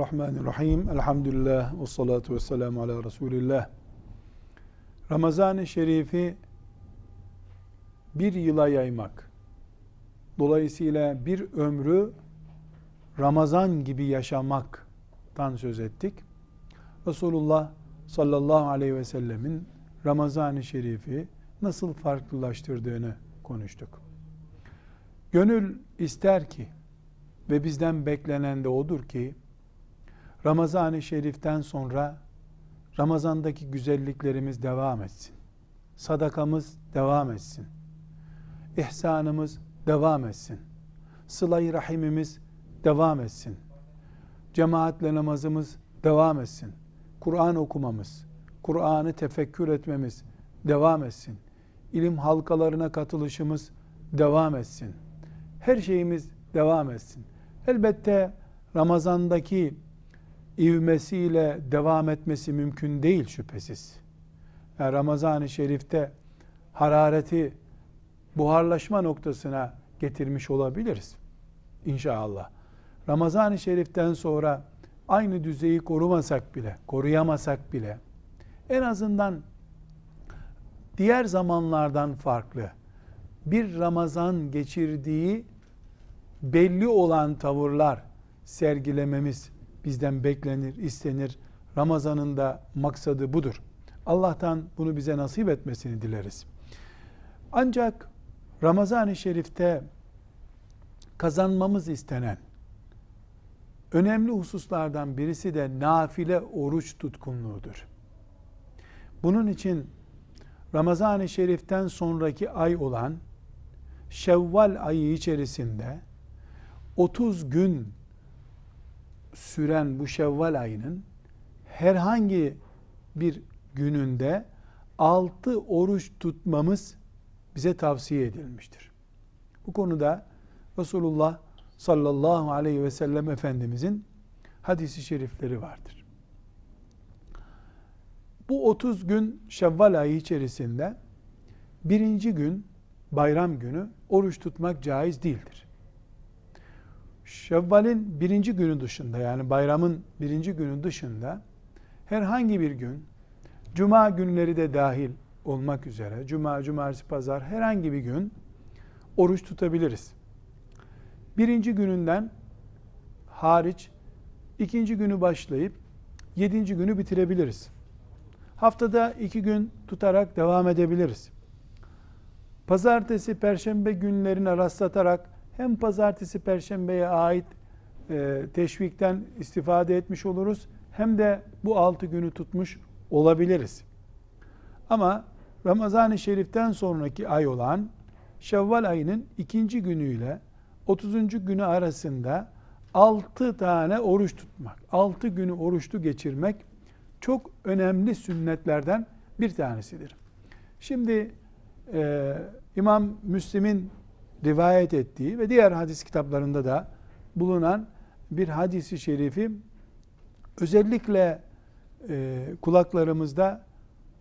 Bismillahirrahmanirrahim. Elhamdülillah ve salatu ve selamu ala Resulillah. Ramazan-ı Şerif'i bir yıla yaymak. Dolayısıyla bir ömrü Ramazan gibi yaşamaktan söz ettik. Resulullah sallallahu aleyhi ve sellemin Ramazan-ı Şerif'i nasıl farklılaştırdığını konuştuk. Gönül ister ki ve bizden beklenen de odur ki Ramazan-ı Şerif'ten sonra Ramazandaki güzelliklerimiz devam etsin. Sadakamız devam etsin. İhsanımız devam etsin. Sıla-i rahimimiz devam etsin. Cemaatle namazımız devam etsin. Kur'an okumamız, Kur'an'ı tefekkür etmemiz devam etsin. İlim halkalarına katılışımız devam etsin. Her şeyimiz devam etsin. Elbette Ramazan'daki ivmesiyle devam etmesi mümkün değil şüphesiz. Yani Ramazan-ı Şerif'te harareti buharlaşma noktasına getirmiş olabiliriz. İnşallah. Ramazan-ı Şerif'ten sonra aynı düzeyi korumasak bile, koruyamasak bile en azından diğer zamanlardan farklı bir Ramazan geçirdiği belli olan tavırlar sergilememiz bizden beklenir, istenir. Ramazan'ın da maksadı budur. Allah'tan bunu bize nasip etmesini dileriz. Ancak Ramazan-ı Şerif'te kazanmamız istenen önemli hususlardan birisi de nafile oruç tutkunluğudur. Bunun için Ramazan-ı Şerif'ten sonraki ay olan Şevval ayı içerisinde 30 gün süren bu Şevval ayının herhangi bir gününde 6 oruç tutmamız bize tavsiye edilmiştir. Bu konuda Resulullah sallallahu aleyhi ve sellem Efendimizin hadisi şerifleri vardır. Bu 30 gün Şevval ayı içerisinde birinci gün bayram günü oruç tutmak caiz değildir. Şevval'in birinci günü dışında yani bayramın birinci günü dışında herhangi bir gün cuma günleri de dahil olmak üzere cuma, cumartesi, pazar herhangi bir gün oruç tutabiliriz. Birinci gününden hariç ikinci günü başlayıp yedinci günü bitirebiliriz. Haftada iki gün tutarak devam edebiliriz. Pazartesi, perşembe günlerine rastlatarak hem pazartesi, perşembeye ait e, teşvikten istifade etmiş oluruz. Hem de bu altı günü tutmuş olabiliriz. Ama Ramazan-ı Şerif'ten sonraki ay olan Şevval ayının ikinci günüyle 30. günü arasında 6 tane oruç tutmak, 6 günü oruçlu geçirmek çok önemli sünnetlerden bir tanesidir. Şimdi e, İmam Müslim'in rivayet ettiği ve diğer hadis kitaplarında da bulunan bir hadisi şerifi özellikle e, kulaklarımızda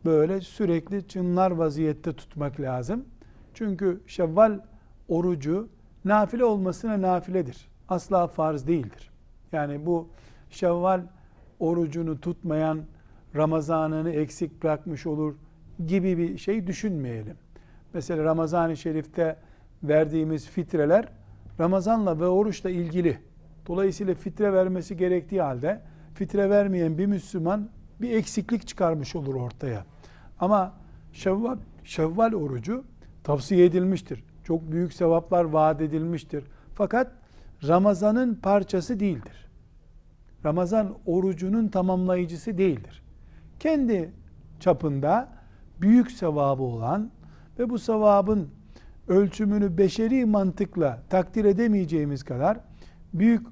böyle sürekli çınlar vaziyette tutmak lazım. Çünkü Şevval orucu nafile olmasına nafiledir. Asla farz değildir. Yani bu Şevval orucunu tutmayan Ramazanını eksik bırakmış olur gibi bir şey düşünmeyelim. Mesela Ramazan-ı Şerif'te verdiğimiz fitreler Ramazanla ve oruçla ilgili. Dolayısıyla fitre vermesi gerektiği halde fitre vermeyen bir Müslüman bir eksiklik çıkarmış olur ortaya. Ama Şevval, Şevval orucu tavsiye edilmiştir. Çok büyük sevaplar vaat edilmiştir. Fakat Ramazan'ın parçası değildir. Ramazan orucunun tamamlayıcısı değildir. Kendi çapında büyük sevabı olan ve bu sevabın ölçümünü beşeri mantıkla takdir edemeyeceğimiz kadar büyük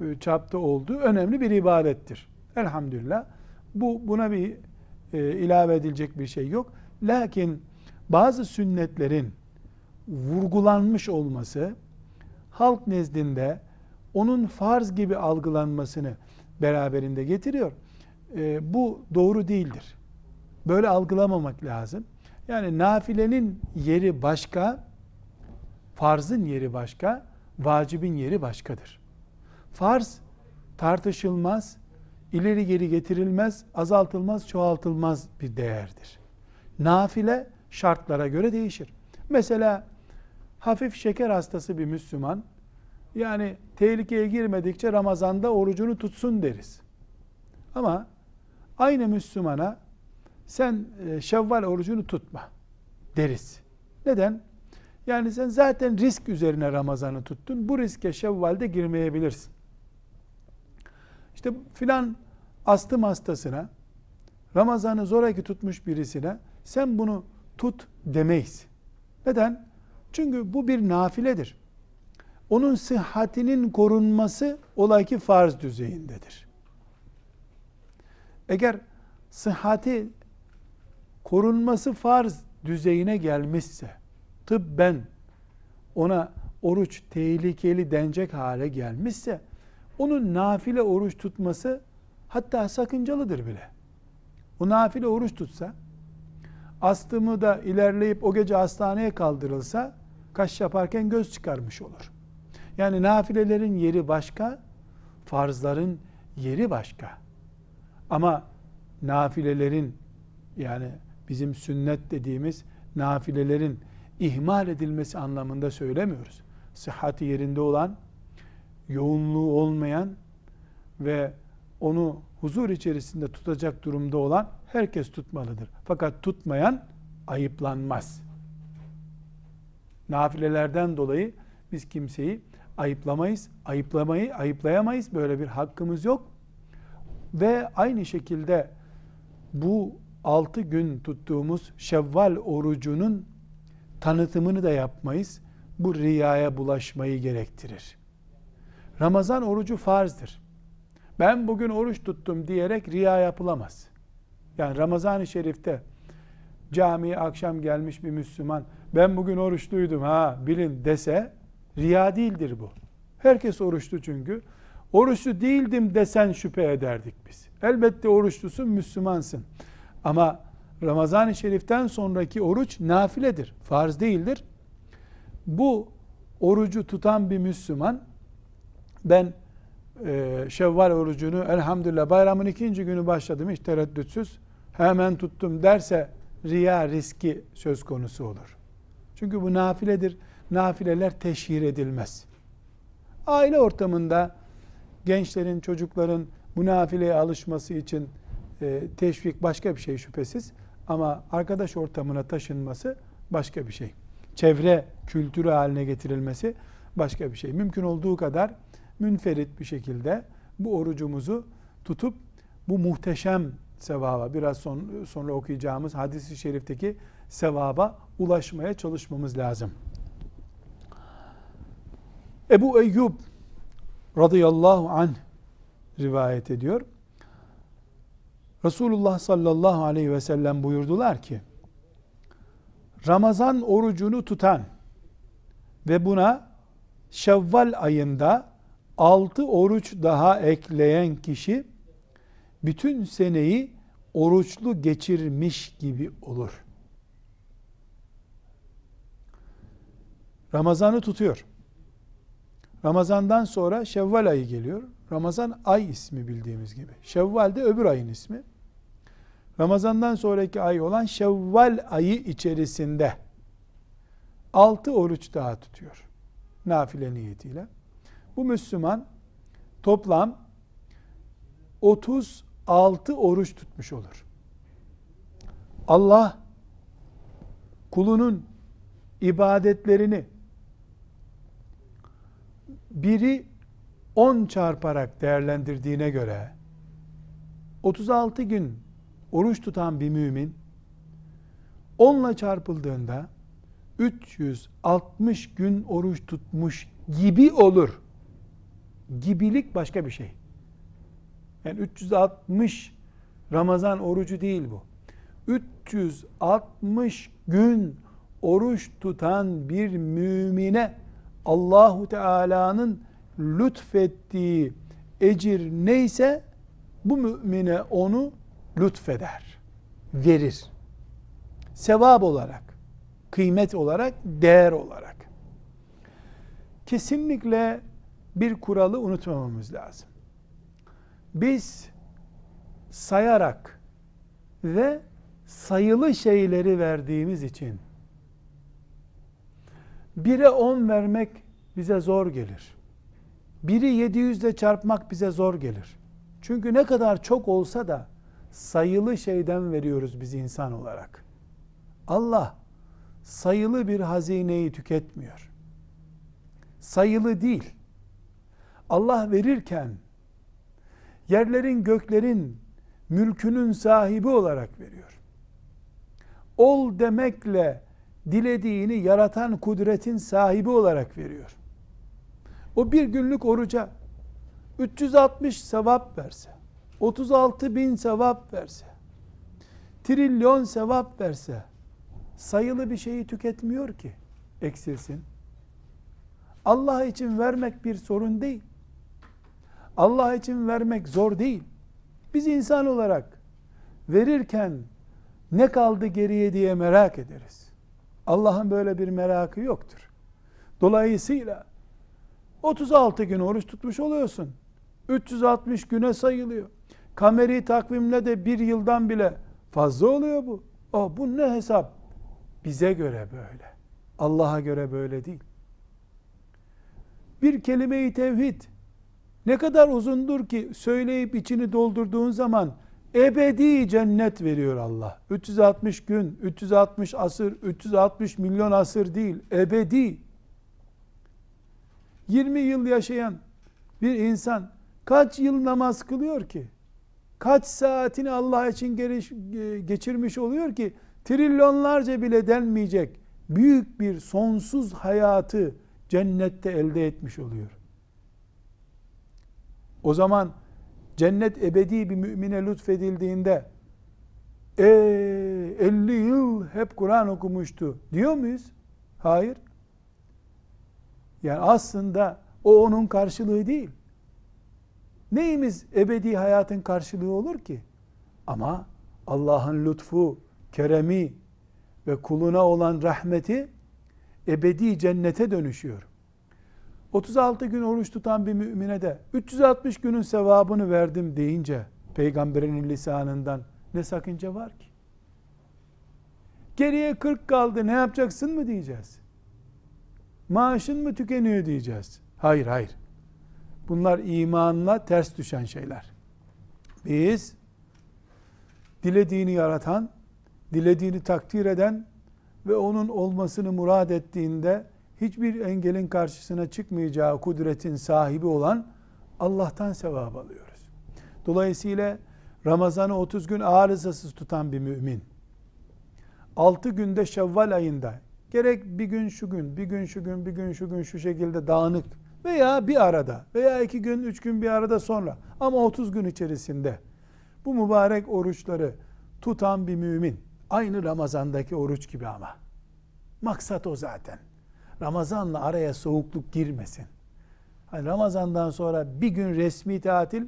e, çapta olduğu önemli bir ibadettir. Elhamdülillah. Bu buna bir e, ilave edilecek bir şey yok. Lakin bazı sünnetlerin vurgulanmış olması halk nezdinde onun farz gibi algılanmasını beraberinde getiriyor. E, bu doğru değildir. Böyle algılamamak lazım. Yani nafilenin yeri başka, farzın yeri başka, vacibin yeri başkadır. Farz tartışılmaz, ileri geri getirilmez, azaltılmaz, çoğaltılmaz bir değerdir. Nafile şartlara göre değişir. Mesela hafif şeker hastası bir Müslüman yani tehlikeye girmedikçe Ramazan'da orucunu tutsun deriz. Ama aynı Müslümana sen e, Şevval orucunu tutma deriz. Neden? Yani sen zaten risk üzerine Ramazan'ı tuttun. Bu riske Şevval'de girmeyebilirsin. İşte filan astım hastasına Ramazan'ı zoraki tutmuş birisine sen bunu tut demeyiz. Neden? Çünkü bu bir nafiledir. Onun sıhhatinin korunması olay ki farz düzeyindedir. Eğer sıhhati korunması farz düzeyine gelmişse, tıbben ona oruç tehlikeli denecek hale gelmişse, onun nafile oruç tutması hatta sakıncalıdır bile. O nafile oruç tutsa, astımı da ilerleyip o gece hastaneye kaldırılsa, kaş yaparken göz çıkarmış olur. Yani nafilelerin yeri başka, farzların yeri başka. Ama nafilelerin yani bizim sünnet dediğimiz nafilelerin ihmal edilmesi anlamında söylemiyoruz. Sıhhati yerinde olan, yoğunluğu olmayan ve onu huzur içerisinde tutacak durumda olan herkes tutmalıdır. Fakat tutmayan ayıplanmaz. Nafilelerden dolayı biz kimseyi ayıplamayız, ayıplamayı ayıplayamayız. Böyle bir hakkımız yok. Ve aynı şekilde bu altı gün tuttuğumuz Şevval orucunun tanıtımını da yapmayız. Bu riyaya bulaşmayı gerektirir. Ramazan orucu farzdır. Ben bugün oruç tuttum diyerek riya yapılamaz. Yani Ramazan-ı Şerif'te camiye akşam gelmiş bir Müslüman ben bugün oruçluydum ha bilin dese riya değildir bu. Herkes oruçlu çünkü. Oruçlu değildim desen şüphe ederdik biz. Elbette oruçlusun, Müslümansın. Ama Ramazan-ı Şerif'ten sonraki oruç nafiledir, farz değildir. Bu orucu tutan bir Müslüman, ben e, Şevval orucunu elhamdülillah bayramın ikinci günü başladım hiç tereddütsüz, hemen tuttum derse riya riski söz konusu olur. Çünkü bu nafiledir. Nafileler teşhir edilmez. Aile ortamında gençlerin, çocukların bu nafileye alışması için e, teşvik başka bir şey şüphesiz. Ama arkadaş ortamına taşınması başka bir şey. Çevre kültürü haline getirilmesi başka bir şey. Mümkün olduğu kadar münferit bir şekilde bu orucumuzu tutup bu muhteşem sevaba biraz son, sonra okuyacağımız hadisi şerifteki sevaba ulaşmaya çalışmamız lazım. Ebu Eyyub radıyallahu anh rivayet ediyor. Resulullah sallallahu aleyhi ve sellem buyurdular ki Ramazan orucunu tutan ve buna Şevval ayında altı oruç daha ekleyen kişi bütün seneyi oruçlu geçirmiş gibi olur. Ramazan'ı tutuyor. Ramazan'dan sonra Şevval ayı geliyor. Ramazan ay ismi bildiğimiz gibi. Şevval de öbür ayın ismi. Ramazan'dan sonraki ay olan Şevval ayı içerisinde altı oruç daha tutuyor. Nafile niyetiyle. Bu Müslüman toplam 36 oruç tutmuş olur. Allah kulunun ibadetlerini biri 10 çarparak değerlendirdiğine göre 36 gün oruç tutan bir mümin 10 ile çarpıldığında 360 gün oruç tutmuş gibi olur. Gibilik başka bir şey. Yani 360 Ramazan orucu değil bu. 360 gün oruç tutan bir mümine Allahu Teala'nın lütfettiği ecir neyse bu mümine onu lütfeder, verir. Sevap olarak, kıymet olarak, değer olarak. Kesinlikle bir kuralı unutmamamız lazım. biz sayarak ve sayılı şeyleri verdiğimiz için bire on vermek bize zor gelir. Biri 700 ile çarpmak bize zor gelir. Çünkü ne kadar çok olsa da sayılı şeyden veriyoruz biz insan olarak. Allah sayılı bir hazineyi tüketmiyor. Sayılı değil. Allah verirken yerlerin göklerin mülkünün sahibi olarak veriyor. Ol demekle dilediğini yaratan kudretin sahibi olarak veriyor. O bir günlük oruca 360 sevap verse, 36 bin sevap verse, trilyon sevap verse, sayılı bir şeyi tüketmiyor ki eksilsin. Allah için vermek bir sorun değil. Allah için vermek zor değil. Biz insan olarak verirken ne kaldı geriye diye merak ederiz. Allah'ın böyle bir merakı yoktur. Dolayısıyla 36 gün oruç tutmuş oluyorsun. 360 güne sayılıyor. Kameri takvimle de bir yıldan bile fazla oluyor bu. O bu ne hesap? Bize göre böyle. Allah'a göre böyle değil. Bir kelime-i tevhid ne kadar uzundur ki söyleyip içini doldurduğun zaman ebedi cennet veriyor Allah. 360 gün, 360 asır, 360 milyon asır değil, ebedi. 20 yıl yaşayan bir insan kaç yıl namaz kılıyor ki? Kaç saatini Allah için geçirmiş oluyor ki trilyonlarca bile denmeyecek büyük bir sonsuz hayatı cennette elde etmiş oluyor. O zaman cennet ebedi bir mümine lütfedildiğinde e 50 yıl hep Kur'an okumuştu diyor muyuz? Hayır. Yani aslında o onun karşılığı değil. Neyimiz ebedi hayatın karşılığı olur ki? Ama Allah'ın lütfu, keremi ve kuluna olan rahmeti ebedi cennete dönüşüyor. 36 gün oruç tutan bir mümine de 360 günün sevabını verdim deyince peygamberin lisanından ne sakınca var ki? Geriye 40 kaldı ne yapacaksın mı diyeceğiz. Maaşın mı tükeniyor diyeceğiz. Hayır hayır. Bunlar imanla ters düşen şeyler. Biz dilediğini yaratan, dilediğini takdir eden ve onun olmasını murad ettiğinde hiçbir engelin karşısına çıkmayacağı kudretin sahibi olan Allah'tan sevap alıyoruz. Dolayısıyla Ramazan'ı 30 gün arızasız tutan bir mümin 6 günde Şevval ayında gerek bir gün şu gün, bir gün şu gün, bir gün şu gün şu şekilde dağınık veya bir arada veya iki gün, üç gün bir arada sonra ama 30 gün içerisinde bu mübarek oruçları tutan bir mümin aynı Ramazan'daki oruç gibi ama maksat o zaten. Ramazan'la araya soğukluk girmesin. Hani Ramazan'dan sonra bir gün resmi tatil,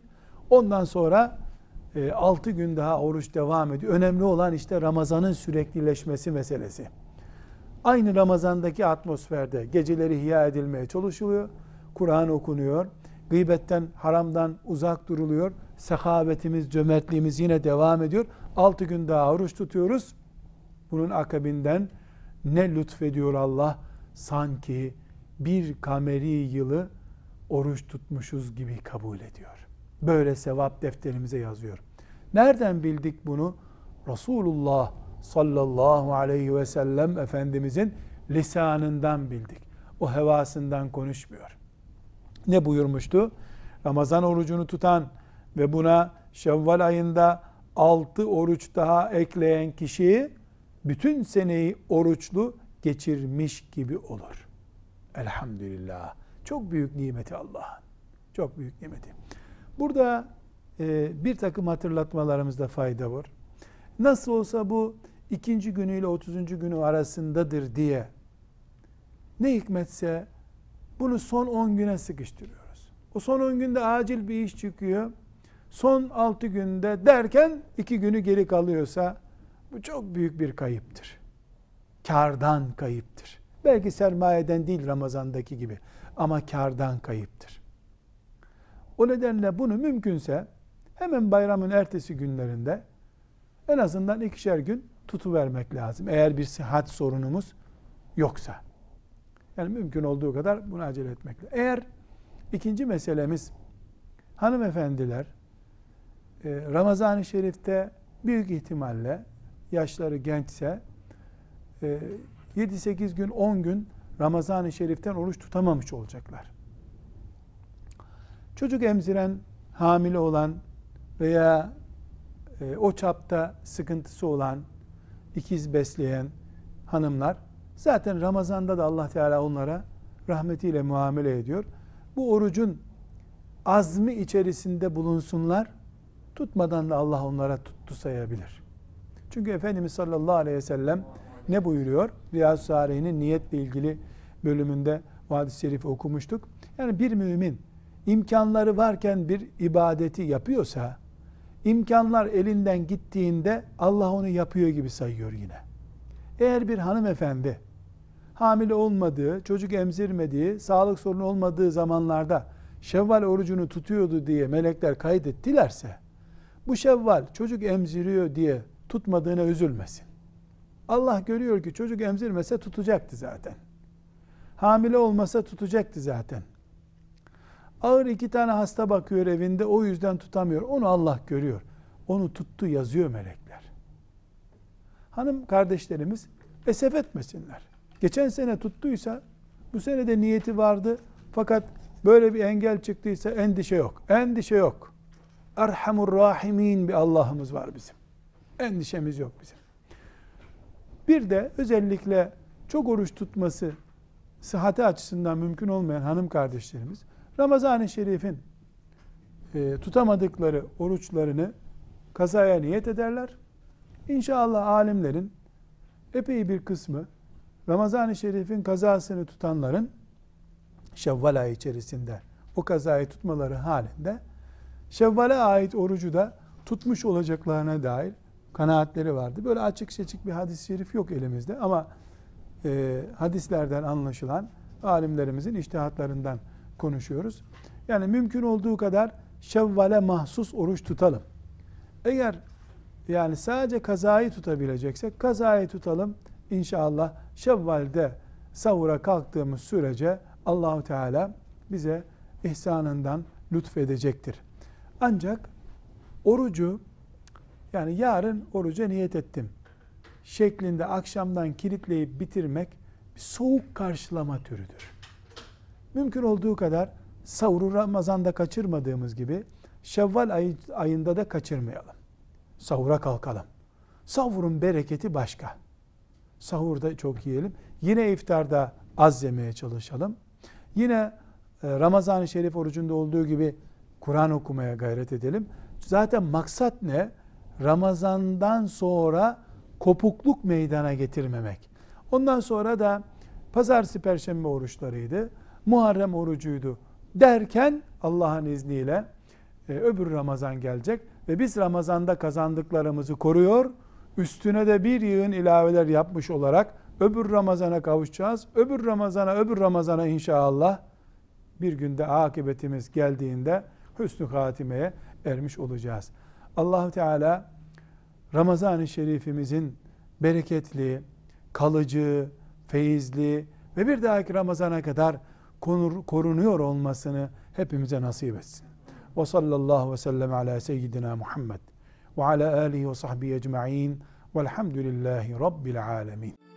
ondan sonra e, 6 gün daha oruç devam ediyor. Önemli olan işte Ramazan'ın süreklileşmesi meselesi. Aynı Ramazan'daki atmosferde geceleri ihya edilmeye çalışılıyor. Kur'an okunuyor. Gıybetten, haramdan uzak duruluyor. Sehavetimiz, cömertliğimiz yine devam ediyor. 6 gün daha oruç tutuyoruz. Bunun akabinden ne lütfediyor Allah? Sanki bir kameri yılı oruç tutmuşuz gibi kabul ediyor. Böyle sevap defterimize yazıyor. Nereden bildik bunu? Resulullah sallallahu aleyhi ve sellem Efendimizin lisanından bildik. O hevasından konuşmuyor. Ne buyurmuştu? Ramazan orucunu tutan ve buna Şevval ayında altı oruç daha ekleyen kişi bütün seneyi oruçlu geçirmiş gibi olur. Elhamdülillah. Çok büyük nimeti Allah'ın. Çok büyük nimeti. Burada e, bir takım hatırlatmalarımızda fayda var. Nasıl olsa bu ikinci günüyle otuzuncu günü arasındadır diye ne hikmetse bunu son on güne sıkıştırıyoruz. O son on günde acil bir iş çıkıyor. Son altı günde derken iki günü geri kalıyorsa bu çok büyük bir kayıptır kardan kayıptır. Belki sermayeden değil Ramazan'daki gibi ama kardan kayıptır. O nedenle bunu mümkünse hemen bayramın ertesi günlerinde en azından ikişer gün tutuvermek lazım. Eğer bir sıhhat sorunumuz yoksa. Yani mümkün olduğu kadar bunu acele etmekle. Eğer ikinci meselemiz hanımefendiler e, Ramazan-ı Şerif'te büyük ihtimalle yaşları gençse 7-8 e, gün 10 gün Ramazan-ı Şerif'ten oruç tutamamış olacaklar. Çocuk emziren, hamile olan veya e, o çapta sıkıntısı olan, ikiz besleyen hanımlar zaten Ramazan'da da Allah Teala onlara rahmetiyle muamele ediyor. Bu orucun azmi içerisinde bulunsunlar. Tutmadan da Allah onlara tuttu sayabilir. Çünkü Efendimiz sallallahu aleyhi ve sellem ne buyuruyor? Riyazu Salihin'in niyetle ilgili bölümünde bu hadis-i şerifi okumuştuk. Yani bir mümin imkanları varken bir ibadeti yapıyorsa, imkanlar elinden gittiğinde Allah onu yapıyor gibi sayıyor yine. Eğer bir hanımefendi hamile olmadığı, çocuk emzirmediği, sağlık sorunu olmadığı zamanlarda Şevval orucunu tutuyordu diye melekler kaydettilerse, bu Şevval çocuk emziriyor diye tutmadığına üzülmesin. Allah görüyor ki çocuk emzirmese tutacaktı zaten. Hamile olmasa tutacaktı zaten. Ağır iki tane hasta bakıyor evinde o yüzden tutamıyor. Onu Allah görüyor. Onu tuttu yazıyor melekler. Hanım kardeşlerimiz esef etmesinler. Geçen sene tuttuysa bu sene de niyeti vardı. Fakat böyle bir engel çıktıysa endişe yok. Endişe yok. Erhamur Rahimin bir Allah'ımız var bizim. Endişemiz yok bizim. Bir de özellikle çok oruç tutması sıhhati açısından mümkün olmayan hanım kardeşlerimiz Ramazan-ı Şerif'in e, tutamadıkları oruçlarını kazaya niyet ederler. İnşallah alimlerin epey bir kısmı Ramazan-ı Şerif'in kazasını tutanların Şevval ayı içerisinde o kazayı tutmaları halinde Şevval'e ait orucu da tutmuş olacaklarına dair kanaatleri vardı. Böyle açık seçik bir hadis-i şerif yok elimizde ama e, hadislerden anlaşılan alimlerimizin iştihatlarından konuşuyoruz. Yani mümkün olduğu kadar Şevval'e mahsus oruç tutalım. Eğer yani sadece kazayı tutabileceksek kazayı tutalım. İnşallah Şevval'de savura kalktığımız sürece Allahu Teala bize ihsanından lütfedecektir. Ancak orucu yani yarın oruca niyet ettim şeklinde akşamdan kilitleyip bitirmek bir soğuk karşılama türüdür. Mümkün olduğu kadar sahuru Ramazan'da kaçırmadığımız gibi Şevval ayı, ayında da kaçırmayalım. Sahura kalkalım. Sahurun bereketi başka. Sahurda çok yiyelim. Yine iftarda az yemeye çalışalım. Yine e, Ramazan-ı Şerif orucunda olduğu gibi Kur'an okumaya gayret edelim. Zaten maksat ne? Ramazandan sonra kopukluk meydana getirmemek. Ondan sonra da pazartesi perşembe oruçlarıydı. Muharrem orucuydu derken Allah'ın izniyle e, öbür Ramazan gelecek ve biz Ramazan'da kazandıklarımızı koruyor, üstüne de bir yığın ilaveler yapmış olarak öbür Ramazan'a kavuşacağız. Öbür Ramazan'a, öbür Ramazan'a inşallah bir günde akıbetimiz geldiğinde hüsnü hatimeye ermiş olacağız. Allah Teala Ramazan-ı Şerifimizin bereketli, kalıcı, feyizli ve bir dahaki Ramazan'a kadar korunuyor olmasını hepimize nasip etsin. Ve sallallahu ve sellem ala seyyidina Muhammed ve ala alihi ve sahbihi ecma'in velhamdülillahi rabbil alemin.